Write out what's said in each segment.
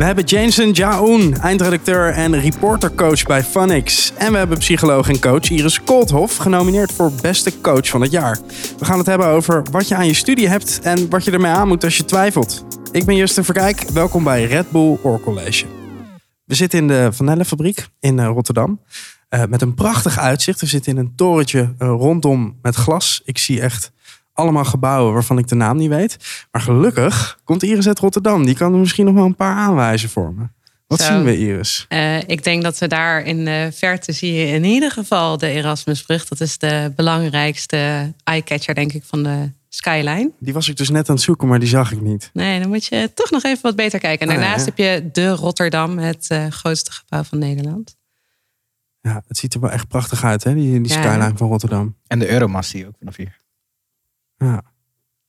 We hebben Jason Jaoun, eindredacteur en reportercoach bij Funix. En we hebben psycholoog en coach Iris Koolthof, genomineerd voor beste coach van het jaar. We gaan het hebben over wat je aan je studie hebt en wat je ermee aan moet als je twijfelt. Ik ben Justin Verkijk, welkom bij Red Bull Oor College. We zitten in de Van fabriek in eh, Rotterdam. Uh, met een prachtig uitzicht. We zitten in een torentje uh, rondom met glas. Ik zie echt allemaal gebouwen waarvan ik de naam niet weet. Maar gelukkig komt Iris uit Rotterdam. Die kan er misschien nog wel een paar aanwijzen voor me. Wat zien we, Iris? Uh, ik denk dat we daar in de verte zie je in ieder geval de Erasmusbrug. Dat is de belangrijkste eyecatcher, denk ik, van de skyline. Die was ik dus net aan het zoeken, maar die zag ik niet. Nee, dan moet je toch nog even wat beter kijken. En ah, daarnaast heb je de Rotterdam, het uh, grootste gebouw van Nederland. Ja, het ziet er wel echt prachtig uit, hè? Die, die skyline van Rotterdam. En de Euromast zie je ook vanaf hier. Ja,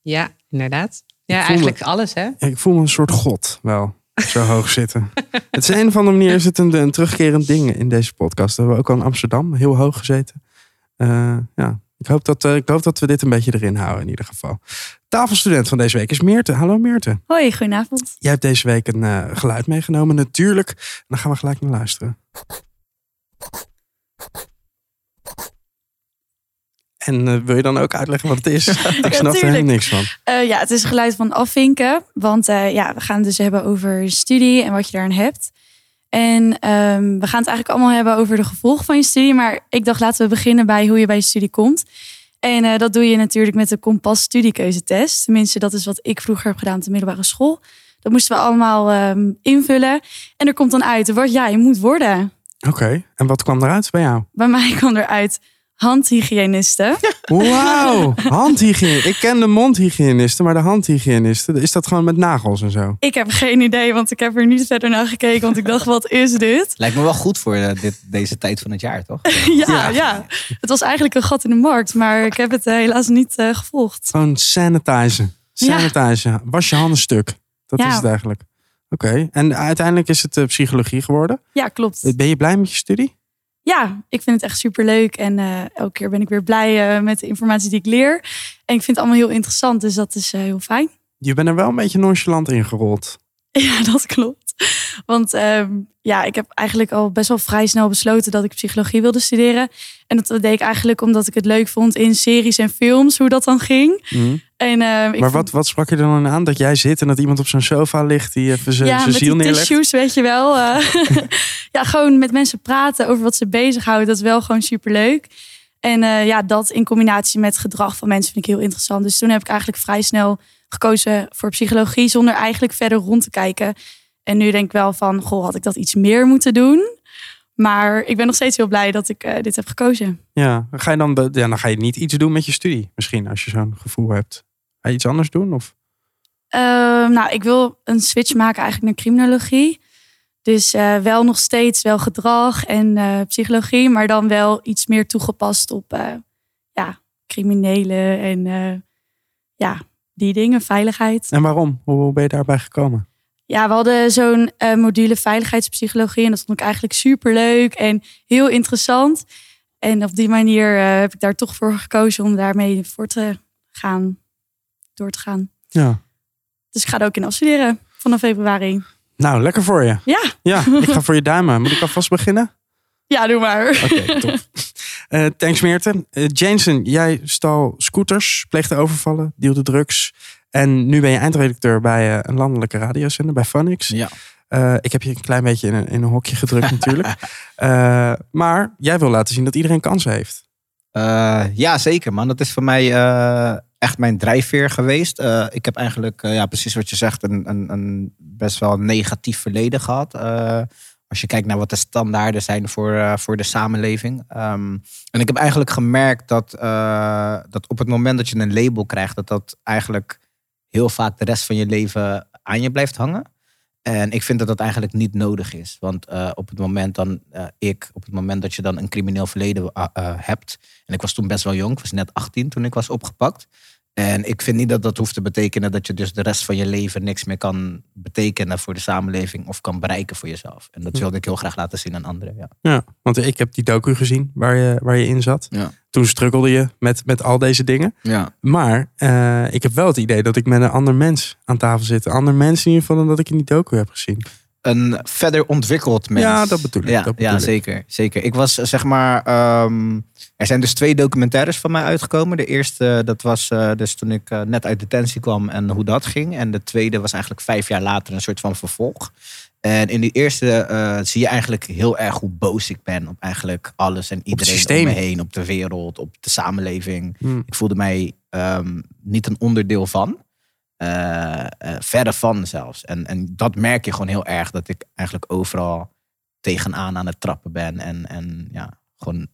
ja inderdaad. Ja, eigenlijk alles, hè? ik voel me een soort god wel. Zo hoog zitten. Het is een of andere manier is het een, een terugkerend ding in deze podcast. We hebben ook al in Amsterdam heel hoog gezeten. Uh, ja, ik hoop, dat, uh, ik hoop dat we dit een beetje erin houden in ieder geval. Tafelstudent van deze week is Meerte. Hallo Meerte. Hoi, goedenavond. Jij hebt deze week een uh, geluid meegenomen, natuurlijk. Dan gaan we gelijk naar luisteren. En uh, wil je dan ook uitleggen wat het is? Ik snap er helemaal niks van. Uh, ja, het is geluid van afvinken. Want uh, ja, we gaan het dus hebben over studie en wat je daarin hebt. En um, we gaan het eigenlijk allemaal hebben over de gevolgen van je studie. Maar ik dacht, laten we beginnen bij hoe je bij je studie komt. En dat doe je natuurlijk met de Kompas studiekeuzetest. Tenminste, dat is wat ik vroeger heb gedaan op de middelbare school. Dat moesten we allemaal um, invullen. En er komt dan uit wat jij moet worden. Oké, en wat kwam eruit bij jou? Bij mij kwam eruit handhygiënisten. Wauw, handhygiënisten. Ik ken de mondhygiënisten, maar de handhygiënisten, is dat gewoon met nagels en zo? Ik heb geen idee, want ik heb er niet verder naar gekeken, want ik dacht, wat is dit? Lijkt me wel goed voor eh, dit, deze tijd van het jaar, toch? ja, ja, het was eigenlijk een gat in de markt, maar ik heb het eh, helaas niet uh, gevolgd. Gewoon sanitizen. Sanitizen. Ja. Was je handen stuk. Dat is het eigenlijk. Oké, en uiteindelijk is het psychologie geworden? Ja, klopt. Ben je blij met je studie? Ja, ik vind het echt super leuk. En uh, elke keer ben ik weer blij uh, met de informatie die ik leer. En ik vind het allemaal heel interessant, dus dat is uh, heel fijn. Je bent er wel een beetje nonchalant ingerold. Ja, dat klopt. Want ehm, ja, ik heb eigenlijk al best wel vrij snel besloten dat ik psychologie wilde studeren. En dat deed ik eigenlijk omdat ik het leuk vond in series en films, hoe dat dan ging. Mhm. En, uh, maar wat, wat sprak je dan aan? Dat jij zit en dat iemand op zo'n sofa ligt die even zijn ja, ziel neerlegt? Ja, tissues, weet je wel. Uh, ja, gewoon met mensen praten over wat ze bezighoudt. Dat is wel gewoon superleuk. En uh, ja, dat in combinatie met gedrag van mensen vind ik heel interessant. Dus toen heb ik eigenlijk vrij snel gekozen voor psychologie zonder eigenlijk verder rond te kijken. En nu denk ik wel van, goh, had ik dat iets meer moeten doen? Maar ik ben nog steeds heel blij dat ik uh, dit heb gekozen. Ja, ga je dan, ja, dan ga je niet iets doen met je studie misschien, als je zo'n gevoel hebt. Ga je iets anders doen? Of? Uh, nou, ik wil een switch maken eigenlijk naar criminologie. Dus uh, wel nog steeds wel gedrag en uh, psychologie, maar dan wel iets meer toegepast op ja, criminelen en ja, die dingen, veiligheid. En waarom? Hoe ben je daarbij gekomen? Ja, we hadden zo'n uh, module veiligheidspsychologie en dat vond ik eigenlijk super leuk en heel interessant. En op die manier uh, heb ik daar toch voor gekozen om daarmee voor te gaan, door te gaan. Ja. Dus ik ga er ook in afstuderen vanaf februari. Nou, lekker voor je. Ja. Ja, ik ga voor je duimen. Moet ik alvast beginnen? Ja, doe maar. Oké, okay, top. Uh, thanks Meerte. Uh, Jason, jij stal scooters, pleegde overvallen, deelde drugs. En nu ben je eindredacteur bij uh, een landelijke radiozender, bij Funix. Ja. ik heb je een klein beetje in een, in een hokje gedrukt natuurlijk. maar jij wil laten zien dat iedereen kansen heeft. ja, zeker man. Dat is voor mij echt mijn drijfveer geweest. ik heb eigenlijk, ja, precies wat je zegt, een, een, een best wel negatief verleden gehad als je kijkt naar wat de standaarden zijn voor, uh, voor de samenleving. Um, en ik heb eigenlijk gemerkt dat, uh, dat op het moment dat je een label krijgt, dat dat eigenlijk heel vaak de rest van je leven aan je blijft hangen. En ik vind dat dat eigenlijk niet nodig is. Want uh, op het moment dan, ik, op het moment dat je dan een crimineel verleden hebt. En ik was toen best wel jong, ik was net 18 toen ik was opgepakt. En ik vind niet dat dat hoeft te betekenen dat je dus de rest van je leven niks meer kan betekenen voor de samenleving of kan bereiken voor jezelf. En dat wilde ik heel graag laten zien aan anderen. Ja, ja want ik heb die docu gezien waar je, waar je in zat. Ja. Toen struggelde je met, met al deze dingen. Ja. Maar uh, ik heb wel het idee dat ik met een ander mens aan tafel zit. Een ander mens in ieder geval dan dat ik in die docu heb gezien. Een verder ontwikkeld mens. Ja, dat bedoel ik. Ja, dat bedoel ja ik. zeker, zeker. Ik was eh, zeg maar. ehm, er zijn dus twee documentaires van mij uitgekomen. De eerste, dat was eh, dus toen ik eh, net uit detentie kwam en hoe dat ging. En de tweede was eigenlijk vijf jaar later een soort van vervolg. En in die eerste eh, zie je eigenlijk heel erg hoe boos ik ben op eigenlijk alles en iedereen om me heen, op de wereld, op de samenleving. Hmm. Ik voelde mij ehm, niet een onderdeel van. Eh, eh, verder van zelfs. En, en dat merk je gewoon heel erg. Dat ik eigenlijk overal tegenaan aan het trappen ben. En, en ja, gewoon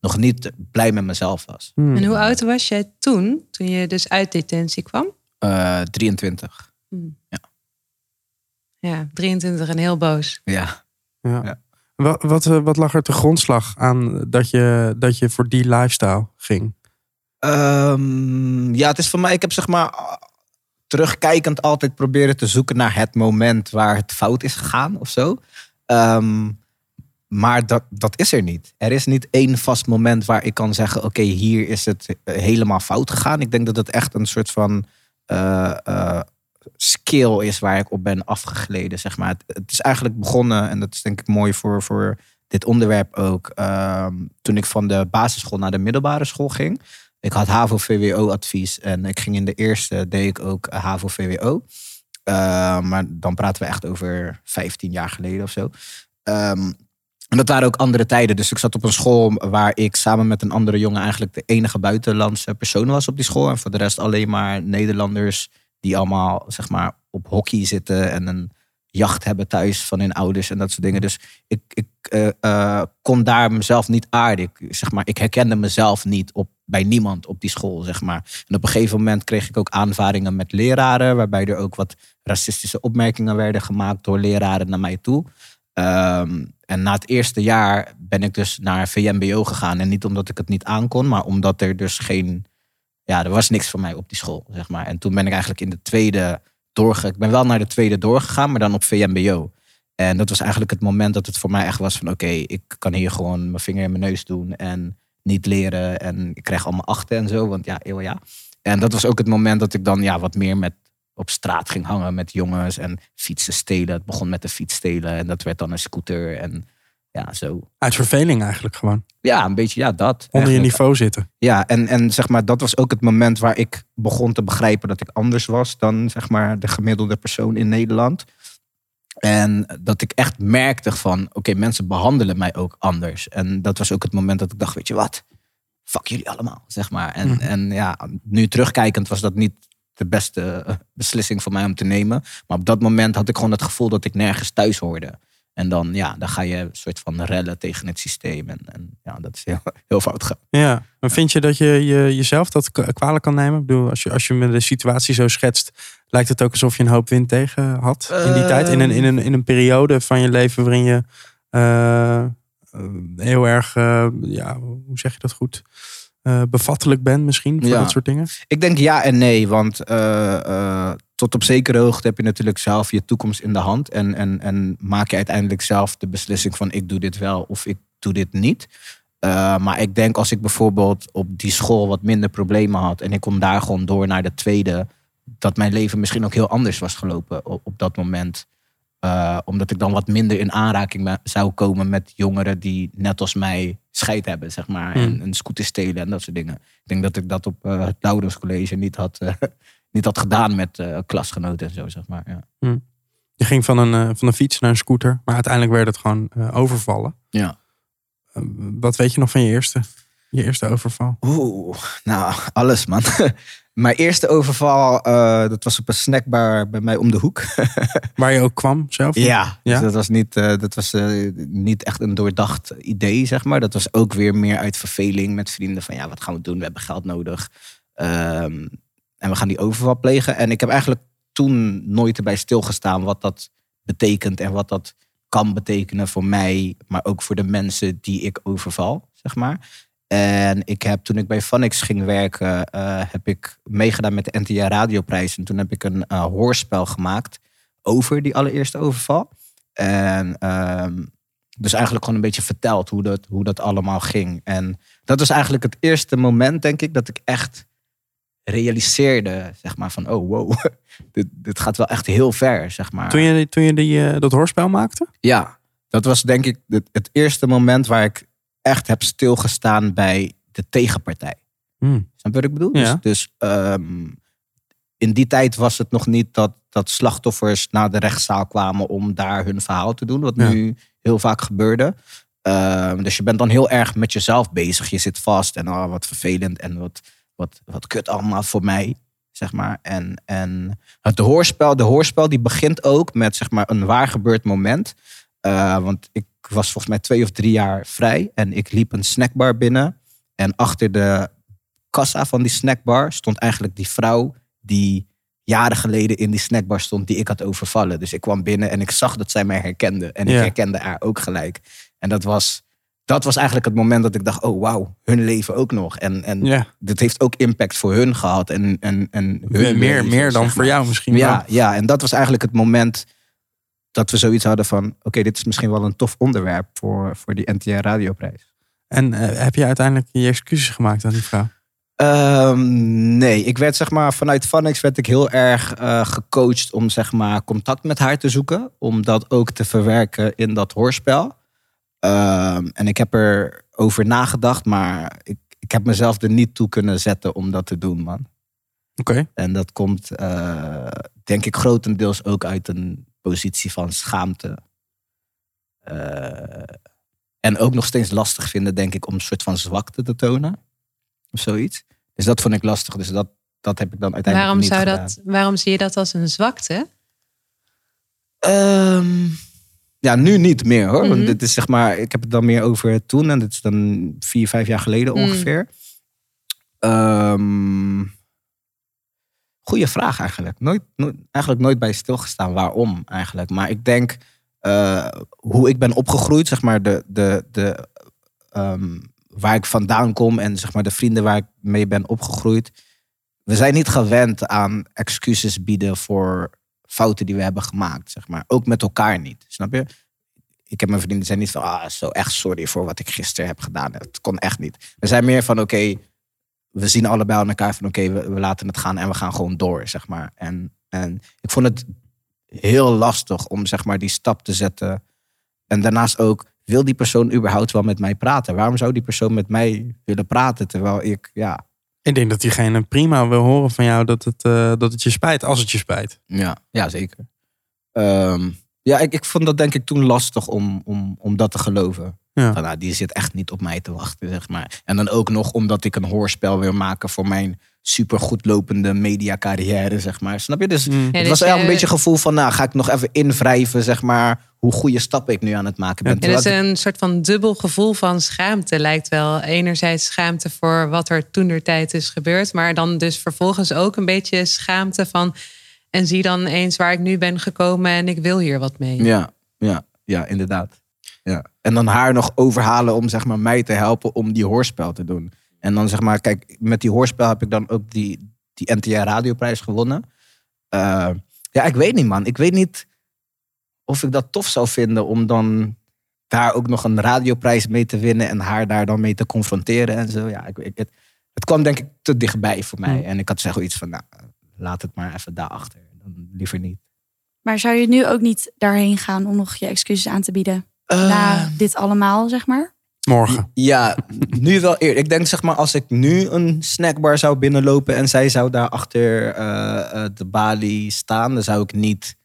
nog niet blij met mezelf was. Hmm. En hoe oud was jij toen, toen je dus uit detentie kwam? Eh 23. Ja, 23 en heel boos. Ja. Ja. Ja. Wat, wat, wat lag er te grondslag aan dat je, dat je voor die lifestyle ging? Ehm, ja, het is voor mij, ik heb zeg maar terugkijkend altijd proberen te zoeken naar het moment waar het fout is gegaan of zo. Ehm, maar dat, dat is er niet. Er is niet één vast moment waar ik kan zeggen: oké, hier is het helemaal fout gegaan. Ik denk dat het echt een soort van eh, eh, skill is waar ik op ben afgegleden. Zeg maar. het, het is eigenlijk begonnen, en dat is denk ik mooi voor, voor dit onderwerp ook. ehm, toen ik van de basisschool naar de middelbare school ging. Ik had HAVO-VWO-advies en ik ging in de eerste, deed ik ook HAVO-VWO. Eh, maar dan praten we echt over 15 jaar geleden of zo. Ehm, en dat waren ook andere tijden. Dus ik zat op een school waar ik samen met een andere jongen eigenlijk de enige buitenlandse persoon was op die school. En voor de rest alleen maar Nederlanders die allemaal zeg maar op hockey zitten en een jacht hebben thuis van hun ouders en dat soort dingen. Dus ik, ik eh, eh, kon daar mezelf niet aarden. Ik, zeg maar, ik herkende mezelf niet op, bij niemand op die school. Zeg maar. En op een gegeven moment kreeg ik ook aanvaringen met leraren, waarbij er ook wat racistische opmerkingen werden gemaakt door leraren naar mij toe. Ehm, en na het eerste jaar ben ik dus naar VMBO gegaan. En niet omdat ik het niet aankon, maar omdat er dus geen. Ja, er was niks voor mij op die school, zeg maar. En toen ben ik eigenlijk in de tweede doorge. Ik ben wel naar de tweede doorgegaan, maar dan op VMBO. En dat was eigenlijk het moment dat het voor mij echt was van... oké, ik kan hier gewoon mijn vinger in mijn neus doen en niet leren. En ik krijg allemaal achten en zo, want ja, eeuw ja. En dat was ook het moment dat ik dan ja, wat meer met, op straat ging hangen met jongens... en fietsen stelen. Het begon met de fiets stelen en dat werd dan een scooter en ja, zo. Uit verveling eigenlijk gewoon. Ja, een beetje ja, dat. Onder je niveau zitten. Ja, en, en zeg maar, dat was ook het moment waar ik begon te begrijpen dat ik anders was dan zeg maar, de gemiddelde persoon in Nederland. En dat ik echt merkte van, oké, mensen behandelen mij ook anders. En dat was ook het moment dat ik dacht, weet je wat, fuck jullie allemaal, zeg maar. En, Mhm. en ja, nu terugkijkend was dat niet de beste eh, beslissing voor mij om te nemen. Maar op dat moment had ik gewoon het gevoel dat ik nergens thuis hoorde. En dan, ja, dan ga je een soort van rellen tegen het systeem. En, en ja, dat is heel, heel fout gegaan. Ja, maar vind je dat je, je jezelf dat kwalijk kan nemen? Ik bedoel, als je, als je me de situatie zo schetst, lijkt het ook alsof je een hoop wind tegen had in die tijd. In een, in, een, in een periode van je leven waarin je eh, eh, heel erg, eh, ja, hoe zeg je dat goed? Bevattelijk bent misschien voor Ja. dat soort dingen. Ik denk ja en nee, want tot op zekere hoogte heb je natuurlijk zelf je toekomst in de hand. En, en, en maak je uiteindelijk zelf de beslissing van ik doe dit wel of ik doe dit niet. Eh, maar ik denk als ik bijvoorbeeld op die school wat minder problemen had en ik kom daar gewoon door naar de tweede, dat mijn leven misschien ook heel anders was gelopen op, op dat moment. Eh, omdat ik dan wat minder in aanraking zou komen met jongeren die net als mij scheid hebben, zeg maar. En Hmm. een scooter stelen en dat soort dingen. Ik denk dat ik dat op eh, het Laurens College niet had, niet had gedaan met eh, klasgenoten en zo, zeg maar. Ja. Je ging van een, eh, van een fiets naar een scooter, maar uiteindelijk werd het gewoon eh, overvallen. ja. Eh, wat weet je nog van je eerste, je eerste overval? Oeh, nou, alles man. Mijn eerste overval, dat was op een snackbar bij mij om de hoek. Waar je ook kwam zelf? Ja, Ja? Dus dat was, niet, dat was niet echt een doordacht idee, zeg maar. Dat was ook weer meer uit verveling met vrienden. Van ja, wat gaan we doen? We hebben geld nodig. Ehm, en we gaan die overval plegen. En ik heb eigenlijk toen nooit erbij stilgestaan wat dat betekent. En wat dat kan betekenen voor mij, maar ook voor de mensen die ik overval, zeg maar. En ik heb toen ik bij Phonix ging werken, eh, heb ik meegedaan met de NTA Radioprijs. En toen heb ik een eh, hoorspel gemaakt over die allereerste overval. En ehm, dus eigenlijk gewoon een beetje verteld hoe dat, hoe dat allemaal ging. En dat was eigenlijk het eerste moment, denk ik, dat ik echt realiseerde, zeg maar, van oh wow, dit, dit gaat wel echt heel ver, zeg maar. Toen je, toen je die, eh, dat hoorspel maakte? Ja, dat was denk ik het, het eerste moment waar ik echt heb stilgestaan bij de tegenpartij. Hmm. Snap je wat ik bedoel? Ja. Dus, dus ehm, in die tijd was het nog niet dat, dat slachtoffers naar de rechtszaal kwamen om daar hun verhaal te doen. Wat Ja. nu heel vaak gebeurde. Ehm, dus je bent dan heel erg met jezelf bezig. Je zit vast en oh, wat vervelend en wat, wat, wat kut allemaal voor mij. Zeg maar. En, en het hoorspel, de hoorspel die begint ook met zeg maar, een waar gebeurd moment. Eh, want ik was volgens mij twee of drie jaar vrij. En ik liep een snackbar binnen. En achter de kassa van die snackbar stond eigenlijk die vrouw die jaren geleden in die snackbar stond die ik had overvallen. Dus ik kwam binnen en ik zag dat zij mij herkende. En ik herkende haar ook gelijk. En dat was, dat was eigenlijk het moment dat ik dacht, oh wauw, hun leven ook nog. En, en Ja. dit heeft ook impact voor hun gehad. En, en, en hun meer, meer dan voor jou misschien Ja, wel. ja, en dat was eigenlijk het moment dat we zoiets hadden van... oké, dit is misschien wel een tof onderwerp voor, voor die NTR Radioprijs. En eh, heb je uiteindelijk je excuses gemaakt aan die vrouw? Ehm, nee, ik werd zeg maar vanuit Funix werd ik heel erg eh, gecoacht om zeg maar contact met haar te zoeken. Om dat ook te verwerken in dat hoorspel. Ehm, en ik heb er over nagedacht, maar ik, ik heb mezelf er niet toe kunnen zetten om dat te doen, man. Oké. En dat komt, eh, denk ik, grotendeels ook uit een positie van schaamte. Eh, en ook nog steeds lastig vinden, denk ik, om een soort van zwakte te tonen. Of zoiets. Dus dat vond ik lastig. Dus dat, dat heb ik dan uiteindelijk Waarom, niet zou gedaan. dat, waarom zie je dat als een zwakte? Ehm, ja, nu niet meer hoor. Want Mhm. dit is zeg maar, ik heb het dan meer over toen. En dit is dan vier, vijf jaar geleden Mm. ongeveer. Ehm, goeie vraag eigenlijk. Nooit, nooit, eigenlijk nooit bij stilgestaan waarom eigenlijk. Maar ik denk eh, hoe ik ben opgegroeid, zeg maar, de, de, de, ehm, waar ik vandaan kom en zeg maar de vrienden waar ik mee ben opgegroeid. We zijn niet gewend aan excuses bieden voor fouten die we hebben gemaakt, zeg maar. Ook met elkaar niet, snap je? Ik heb mijn vrienden zijn niet van, ah, zo echt sorry voor wat ik gisteren heb gedaan. Het kon echt niet. We zijn meer van, oké, we zien allebei aan elkaar van, oké, we, we laten het gaan en we gaan gewoon door, zeg maar. En, en ik vond het heel lastig om, zeg maar, die stap te zetten. En daarnaast ook, wil die persoon überhaupt wel met mij praten? Waarom zou die persoon met mij willen praten? Terwijl ik, ja, Ik denk dat diegene prima wil horen van jou dat het, eh, dat het je spijt, als het je spijt. Ja, ja zeker. Ehm, ja, ik, ik vond dat denk ik toen lastig om, om, om dat te geloven. Ja. Van, nou, die zit echt niet op mij te wachten, zeg maar. En dan ook nog omdat ik een hoorspel wil maken voor mijn supergoed lopende mediacarrière, zeg maar. Snap je? Dus Mm. Ja, het dus was eigenlijk je- een beetje het gevoel van, nou, ga ik nog even invrijven, zeg maar, hoe goede stappen ik nu aan het maken ben. Ja, dus ik- een soort van dubbel gevoel van schaamte lijkt wel. Enerzijds schaamte voor wat er toen der tijd is gebeurd. Maar dan dus vervolgens ook een beetje schaamte van... En zie dan eens waar ik nu ben gekomen en ik wil hier wat mee. Ja, ja, ja, inderdaad. Ja. En dan haar nog overhalen om zeg maar, mij te helpen om die hoorspel te doen. En dan zeg maar, kijk, met die hoorspel heb ik dan ook die, die NTR Radioprijs gewonnen. Eh, ja, ik weet niet, man. Ik weet niet of ik dat tof zou vinden om dan daar ook nog een radioprijs mee te winnen en haar daar dan mee te confronteren en zo. Ja, ik, ik, het, het kwam denk ik te dichtbij voor mij. En ik had zeg iets van, nou, laat het maar even daarachter. Dan liever niet. Maar zou je nu ook niet daarheen gaan om nog je excuses aan te bieden? Na Eh, dit allemaal, zeg maar? Morgen. Ja, nu wel eerder. Ik denk zeg maar als ik nu een snackbar zou binnenlopen en zij zou daar achter eh, eh, de balie staan, dan zou ik niet.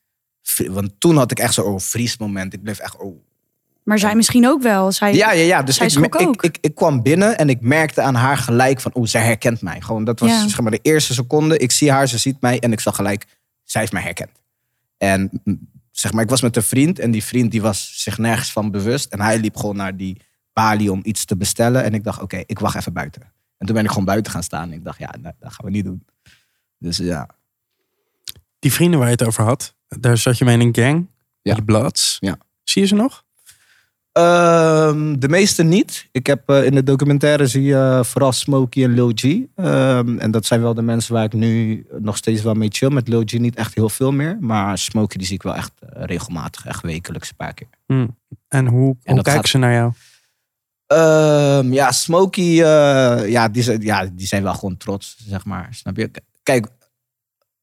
Want toen had ik echt zo'n oh, vriesmoment. Ik bleef echt. Oh. Maar zij misschien ook wel. Zij, Ja, ja, ja. Dus Zij ik, ik, ook. ik, ik, kwam binnen en ik merkte aan haar gelijk van, oh, zij herkent mij. Gewoon, dat was Ja. zeg maar de eerste seconde. Ik zie haar, ze ziet mij en ik zag gelijk, zij heeft mij herkend. En zeg maar, ik was met een vriend en die vriend die was zich nergens van bewust. En hij liep gewoon naar die om iets te bestellen. En ik dacht, oké, ik wacht even buiten. En toen ben ik gewoon buiten gaan staan. En ik dacht, ja, dat gaan we niet doen. Dus ja. Die vrienden waar je het over had, daar zat je mee in een gang. Ja. Die Bloods. Ja. Zie je ze nog? Ehm, de meeste niet. Ik heb eh, in de documentaire zie je vooral Smokey en Lil G. Ehm, en dat zijn wel de mensen waar ik nu nog steeds wel mee chill. Met Lil G niet echt heel veel meer. Maar Smokey die zie ik wel echt eh, regelmatig. Echt wekelijks een paar keer. Hm. En hoe, hoe dat kijken gaat- ze naar jou? Ehm, ja, Smokey, eh, ja, die, zijn- ja, die zijn wel gewoon trots, zeg maar. Snap je? Kijk,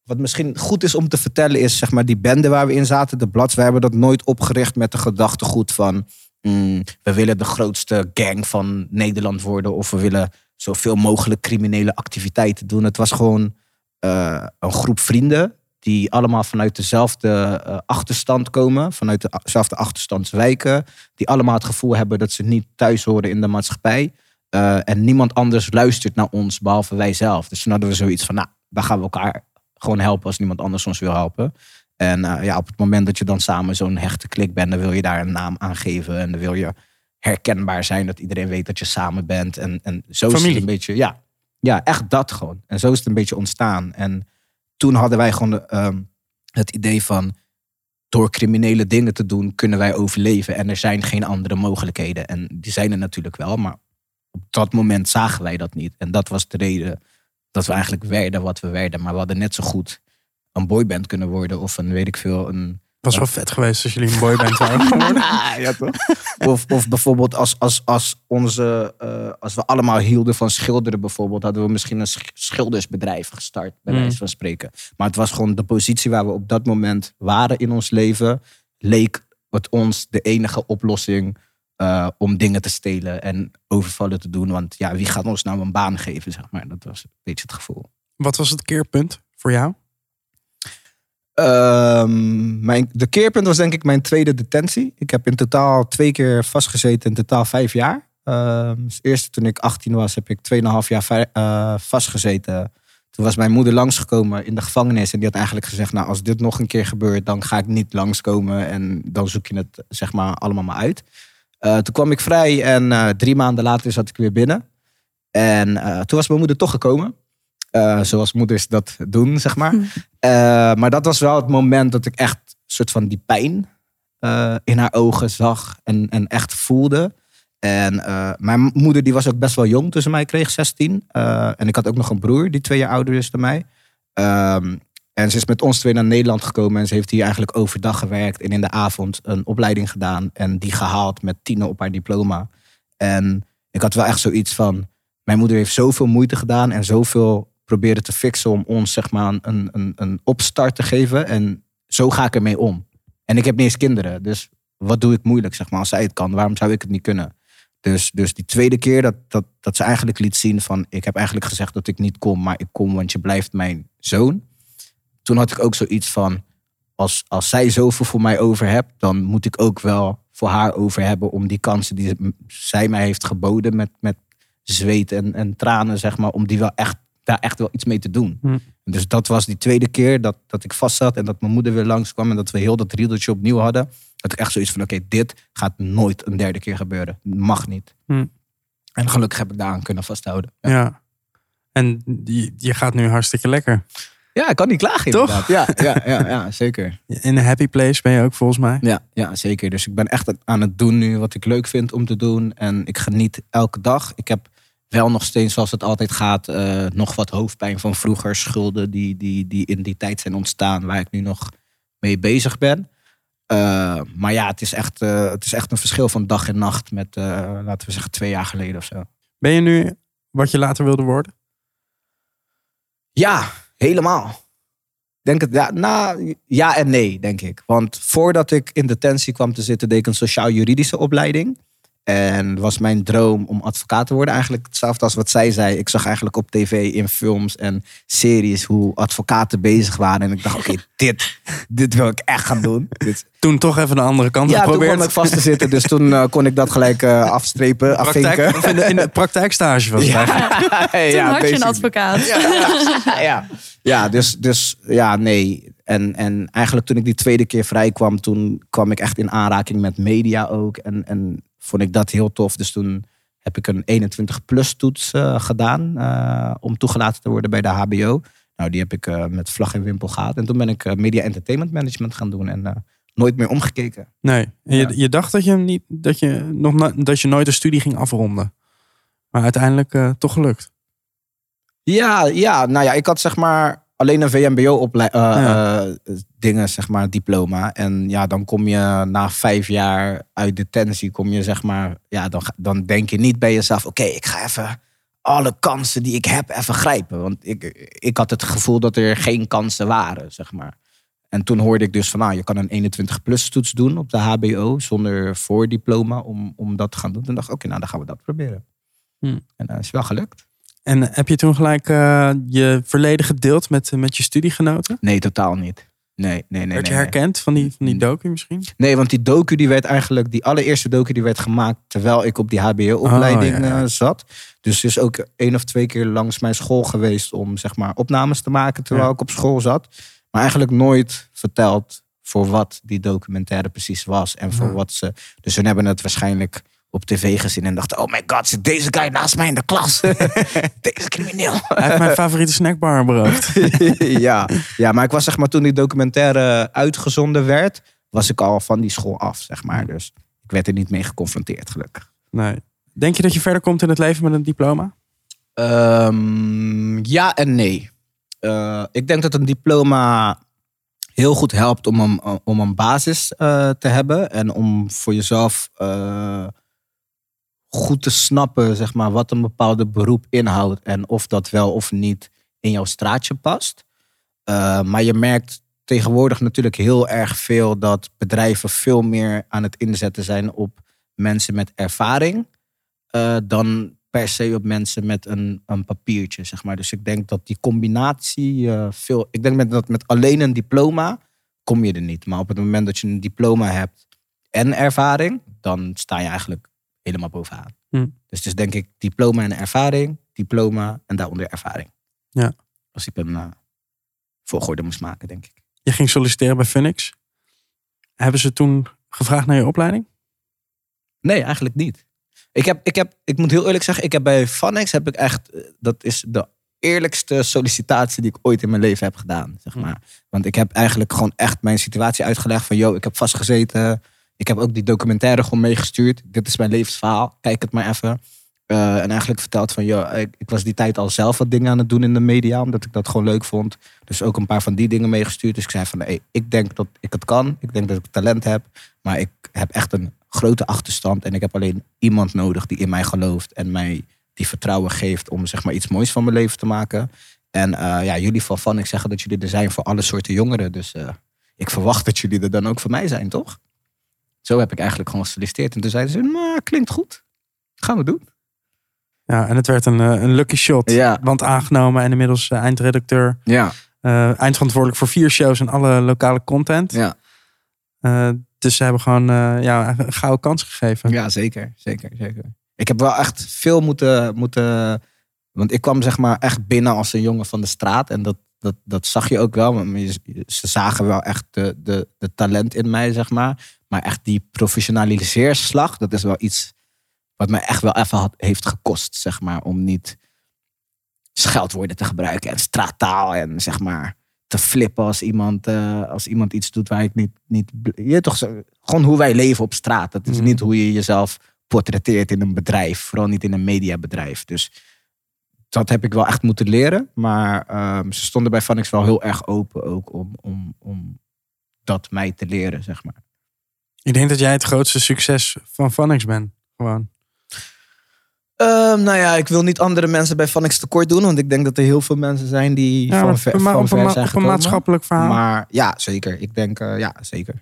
wat misschien goed is om te vertellen is, zeg maar, die bende waar we in zaten, de Bloods, we hebben dat nooit opgericht met de gedachtegoed van, mm, we willen de grootste gang van Nederland worden of we willen zoveel mogelijk criminele activiteiten doen. Het was gewoon eh, een groep vrienden die allemaal vanuit dezelfde eh, achterstand komen, vanuit dezelfde achterstandswijken, die allemaal het gevoel hebben dat ze niet thuis horen in de maatschappij. Eh, en niemand anders luistert naar ons behalve wij zelf. Dus toen hadden we zoiets van, nou, dan gaan we elkaar gewoon helpen als niemand anders ons wil helpen. En eh, ja, op het moment dat je dan samen zo'n hechte klik bent, dan wil je daar een naam aan geven. En dan wil je herkenbaar zijn, dat iedereen weet dat je samen bent. En, en zo is het een beetje, ja, ja, echt dat gewoon. En zo is het een beetje ontstaan. En toen hadden wij gewoon ehm, het idee van, door criminele dingen te doen, kunnen wij overleven. En er zijn geen andere mogelijkheden. En die zijn er natuurlijk wel, maar op dat moment zagen wij dat niet. En dat was de reden dat we eigenlijk werden wat we werden. Maar we hadden net zo goed een boyband kunnen worden of een, weet ik veel, een... was wel vet geweest als jullie een boyband waren geworden. ja, toch? Of, of bijvoorbeeld als, als, als, onze, eh, als we allemaal hielden van schilderen bijvoorbeeld, hadden we misschien een sch- schildersbedrijf gestart, bij Mm. wijze van spreken. Maar het was gewoon de positie waar we op dat moment waren in ons leven, leek het ons de enige oplossing eh, om dingen te stelen en overvallen te doen. Want ja, wie gaat ons nou een baan geven, zeg maar. Dat was een beetje het gevoel. Wat was het keerpunt voor jou? Ehm, mijn, de keerpunt was denk ik mijn tweede detentie. Ik heb in totaal twee keer vastgezeten, in totaal vijf jaar. Ehm dus eerst toen ik 18 was, heb ik 2,5 jaar eh, vastgezeten. Toen was mijn moeder langsgekomen in de gevangenis. En die had eigenlijk gezegd, nou als dit nog een keer gebeurt, dan ga ik niet langskomen. En dan zoek je het zeg maar allemaal maar uit. Eh, toen kwam ik vrij en eh, drie maanden later zat ik weer binnen. En toen was mijn moeder toch gekomen. Eh, zoals moeders dat doen, zeg maar. Eh, maar dat was wel het moment dat ik echt een soort van die pijn eh, in haar ogen zag en, en echt voelde. En mijn moeder die was ook best wel jong ze mij kreeg, 16. Eh, en ik had ook nog een broer die twee jaar ouder is dan mij. Ehm, en ze is met ons twee naar Nederland gekomen en ze heeft hier eigenlijk overdag gewerkt en in de avond een opleiding gedaan en die gehaald met tienen op haar diploma. En ik had wel echt zoiets van, mijn moeder heeft zoveel moeite gedaan en zoveel proberen te fixen om ons zeg maar een, een, een opstart te geven. En zo ga ik ermee om. En ik heb niet eens kinderen, dus wat doe ik moeilijk zeg maar als zij het kan? Waarom zou ik het niet kunnen? Dus, dus die tweede keer dat, dat, dat ze eigenlijk liet zien van ik heb eigenlijk gezegd dat ik niet kom, maar ik kom want je blijft mijn zoon. Toen had ik ook zoiets van als, als zij zoveel voor mij over hebt, dan moet ik ook wel voor haar over hebben om die kansen die zij mij heeft geboden met, met zweet en, en tranen, zeg maar, om die wel echt, daar echt wel iets mee te doen. Hm. Dus dat was die tweede keer dat, dat ik vast zat en dat mijn moeder weer langskwam en dat we heel dat riedeltje opnieuw hadden. Dat ik echt zoiets van, oké, dit gaat nooit een derde keer gebeuren. Mag niet. Hm. En gelukkig heb ik daaraan kunnen vasthouden. Ja. Ja, En je, je gaat nu hartstikke lekker. ja ik kan niet klagen Toch? inderdaad. Ja, ja, ja, ja, zeker. In een happy place ben je ook volgens mij. Ja, ja, zeker. Dus ik ben echt aan het doen nu wat ik leuk vind om te doen. En ik geniet elke dag. Ik heb wel nog steeds, zoals het altijd gaat, eh, nog wat hoofdpijn van vroeger. Schulden die, die, die in die tijd zijn ontstaan, waar ik nu nog mee bezig ben. Eh, maar ja, het is, echt, eh, het is echt een verschil van dag en nacht met, laten we zeggen, twee jaar geleden of zo. Ben je nu wat je later wilde worden? Ja, helemaal. Denk het, ja, nou, ja en nee, denk ik. Want voordat ik in detentie kwam te zitten, deed ik een sociaal-juridische opleiding. En was mijn droom om advocaat te worden. Eigenlijk hetzelfde als wat zij zei. Ik zag eigenlijk op tv, in films en series hoe advocaten bezig waren. En ik dacht, oké, dit, dit wil ik echt gaan doen. Dit, Toen toch even de andere kant ja, toen geprobeerd. kwam ik vast te zitten. Dus toen eh, kon ik dat gelijk eh, afstrepen, Praktijk, afvinken. of in, de, in de praktijkstage was het eigenlijk. Hey, Toen ja, had je een advocaat. Ja, ja, ja. ja dus, dus ja, nee. En, en eigenlijk toen ik die tweede keer vrij kwam, toen kwam ik echt in aanraking met media ook. En, en vond ik dat heel tof. Dus toen heb ik een 21-plus toets eh, gedaan eh, om toegelaten te worden bij de HBO. Nou, die heb ik eh, met vlag en wimpel gehad. En toen ben ik media entertainment management gaan doen en nooit meer omgekeken. Nee, en je, je dacht dat je, niet, dat, je nog na- dat je nooit een studie ging afronden. Maar uiteindelijk toch gelukt. Ja, ja, nou ja, ik had zeg maar alleen een VMBO-opleiding, Ja. dingen, zeg maar, diploma. En ja, dan kom je na vijf jaar uit detentie, kom je zeg maar, ja, dan, dan denk je niet bij jezelf, oké, ik ga even alle kansen die ik heb even grijpen. Want ik, ik had het gevoel dat er geen kansen waren, zeg maar. En toen hoorde ik dus van, nou, je kan een 21-plus toets doen op de HBO zonder voordiploma om, om dat te gaan doen. Toen dacht ik, oké, nou, dan gaan we dat proberen. Hmm. En dat is wel gelukt. En heb je toen gelijk eh, je verleden gedeeld met, met je studiegenoten? Nee, totaal niet. Nee, nee, nee. Werd je nee. herkend van die, van die docu misschien? Nee, want die docu die werd eigenlijk, die allereerste docu die werd gemaakt terwijl ik op die HBO-opleiding Oh, ja, ja. eh, zat. Dus ze is ook één of twee keer langs mijn school geweest om zeg maar opnames te maken terwijl Ja. ik op school zat. Maar eigenlijk nooit verteld voor wat die documentaire precies was en voor wat ze. Dus hun hebben het waarschijnlijk op tv gezien en dachten: oh my god, zit deze guy naast mij in de klas? deze crimineel. Hij heeft mijn favoriete snackbar beroofd. ja, ja, maar ik was zeg maar toen die documentaire uitgezonden werd, was ik al van die school af, zeg maar. Dus ik werd er niet mee geconfronteerd, gelukkig. Nee. Denk je dat je verder komt in het leven met een diploma? Ehm, ja en nee. Eh, ik denk dat een diploma heel goed helpt om een, om een basis eh, te hebben en om voor jezelf eh, goed te snappen, zeg maar, wat een bepaalde beroep inhoudt en of dat wel of niet in jouw straatje past. Eh, maar je merkt tegenwoordig natuurlijk heel erg veel dat bedrijven veel meer aan het inzetten zijn op mensen met ervaring eh, dan per se op mensen met een, een papiertje, zeg maar. Dus ik denk dat die combinatie eh, veel... Ik denk met, dat met alleen een diploma kom je er niet. Maar op het moment dat je een diploma hebt en ervaring, dan sta je eigenlijk helemaal bovenaan. Hm. Dus is denk ik diploma en ervaring, diploma en daaronder ervaring. Ja. Als ik een volgorde moest maken, denk ik. Je ging solliciteren bij Phoenix. Hebben ze toen gevraagd naar je opleiding? Nee, eigenlijk niet. Ik, heb, ik, heb, ik moet heel eerlijk zeggen, ik heb bij Vanex heb ik echt, eh, dat is de eerlijkste sollicitatie die ik ooit in mijn leven heb gedaan, zeg maar. Want ik heb eigenlijk gewoon echt mijn situatie uitgelegd van, yo, ik heb vastgezeten. Ik heb ook die documentaire gewoon meegestuurd. Dit is mijn levensverhaal, kijk het maar even. Eh, en eigenlijk verteld van, yo, ik, ik was die tijd al zelf wat dingen aan het doen in de media, omdat ik dat gewoon leuk vond. Dus ook een paar van die dingen meegestuurd. Dus ik zei van, ik denk dat ik het kan. Ik denk dat ik talent heb. Maar ik heb echt een grote achterstand. En ik heb alleen iemand nodig die in mij gelooft. En mij die vertrouwen geeft om zeg maar iets moois van mijn leven te maken. En eh, ja, jullie van Van, ik zeggen dat jullie er zijn voor alle soorten jongeren. Dus eh, ik verwacht dat jullie er dan ook voor mij zijn, toch? Zo heb ik eigenlijk gewoon gesolliciteerd. En toen zeiden ze, nou, klinkt goed. Gaan we doen. Ja, en het werd een, eh, een lucky shot. Ja. Want aangenomen en inmiddels eh, eindredacteur. Ja, eh, eindverantwoordelijk voor vier shows en alle lokale content. ja. Dus ze hebben gewoon ja, een gouden kans gegeven. Ja, zeker, zeker, zeker. Ik heb wel echt veel moeten, moeten. Want ik kwam zeg maar echt binnen als een jongen van de straat. En dat, dat, dat zag je ook wel. Ze zagen wel echt de, de, de talent in mij, zeg maar. Maar echt die professionaliseerslag, dat is wel iets wat mij echt wel even had, heeft gekost, zeg maar. Om niet scheldwoorden te gebruiken en straattaal en zeg maar te flippen als iemand, eh, als iemand iets doet waar ik niet. niet je toch, gewoon hoe wij leven op straat. Dat is Mhm. niet hoe je jezelf portretteert in een bedrijf, vooral niet in een mediabedrijf. Dus dat heb ik wel echt moeten leren. Maar ehm, ze stonden bij Vanix wel heel erg open ook om, om, om dat mij te leren, zeg maar. Ik denk dat jij het grootste succes van Vanix bent. Gewoon. Ehm, nou ja, ik wil niet andere mensen bij Vanix tekort doen, want ik denk dat er heel veel mensen zijn die Ja, van, maar ver, van ver zijn op een gekomen. maatschappelijk verhaal. Maar ja, zeker. Ik denk, eh, ja, zeker.